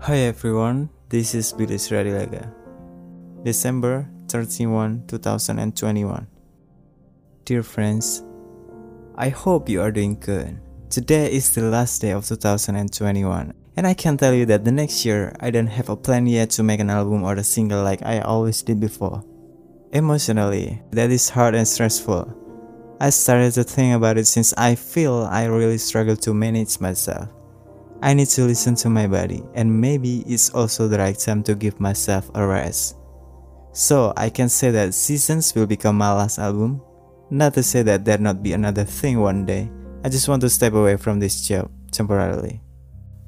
Hi everyone, this is Billy Sradilaga. December 31, 2021. Dear friends, I hope you are doing good. Today is the last day of 2021, and I can tell you that the next year I don't have a plan yet to make an album or a single like I always did before. Emotionally, that is hard and stressful. I started to think about it since I feel I really struggle to manage myself. I need to listen to my body, and maybe it's also the right time to give myself a rest. So I can say that Seasons will become my last album. Not to say that there not be another thing one day. I just want to step away from this job temporarily.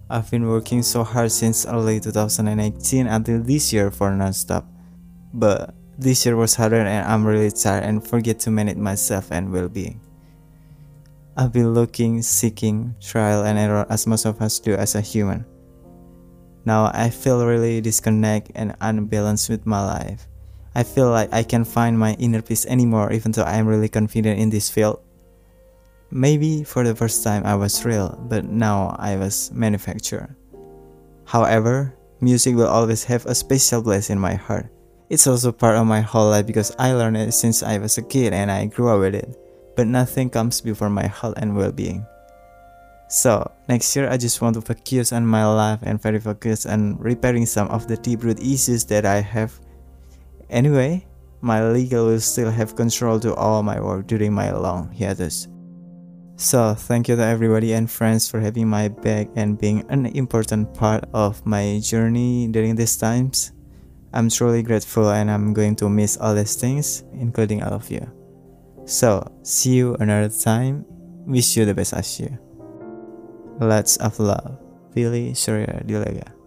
I've been working so hard since early 2018 until this year for non-stop. But this year was harder and I'm really tired and forget to manage myself and well-being. I've been looking, seeking, trial and error as most of us do as a human. Now I feel really disconnected and unbalanced with my life. I feel like I can't find my inner peace anymore even though I am really confident in this field. Maybe for the first time I was real, but now I was manufactured. However, music will always have a special place in my heart. It's also part of my whole life because I learned it since I was a kid and I grew up with it but nothing comes before my health and well-being. So, next year I just want to focus on my life and very focus on repairing some of the deep-root issues that I have. Anyway, my legal will still have control to all my work during my long hiatus. So, thank you to everybody and friends for having my back and being an important part of my journey during these times. I'm truly grateful and I'm going to miss all these things, including all of you. So, see you another time. Wish you the best as you. Lots of love. Billy Surya Dilega.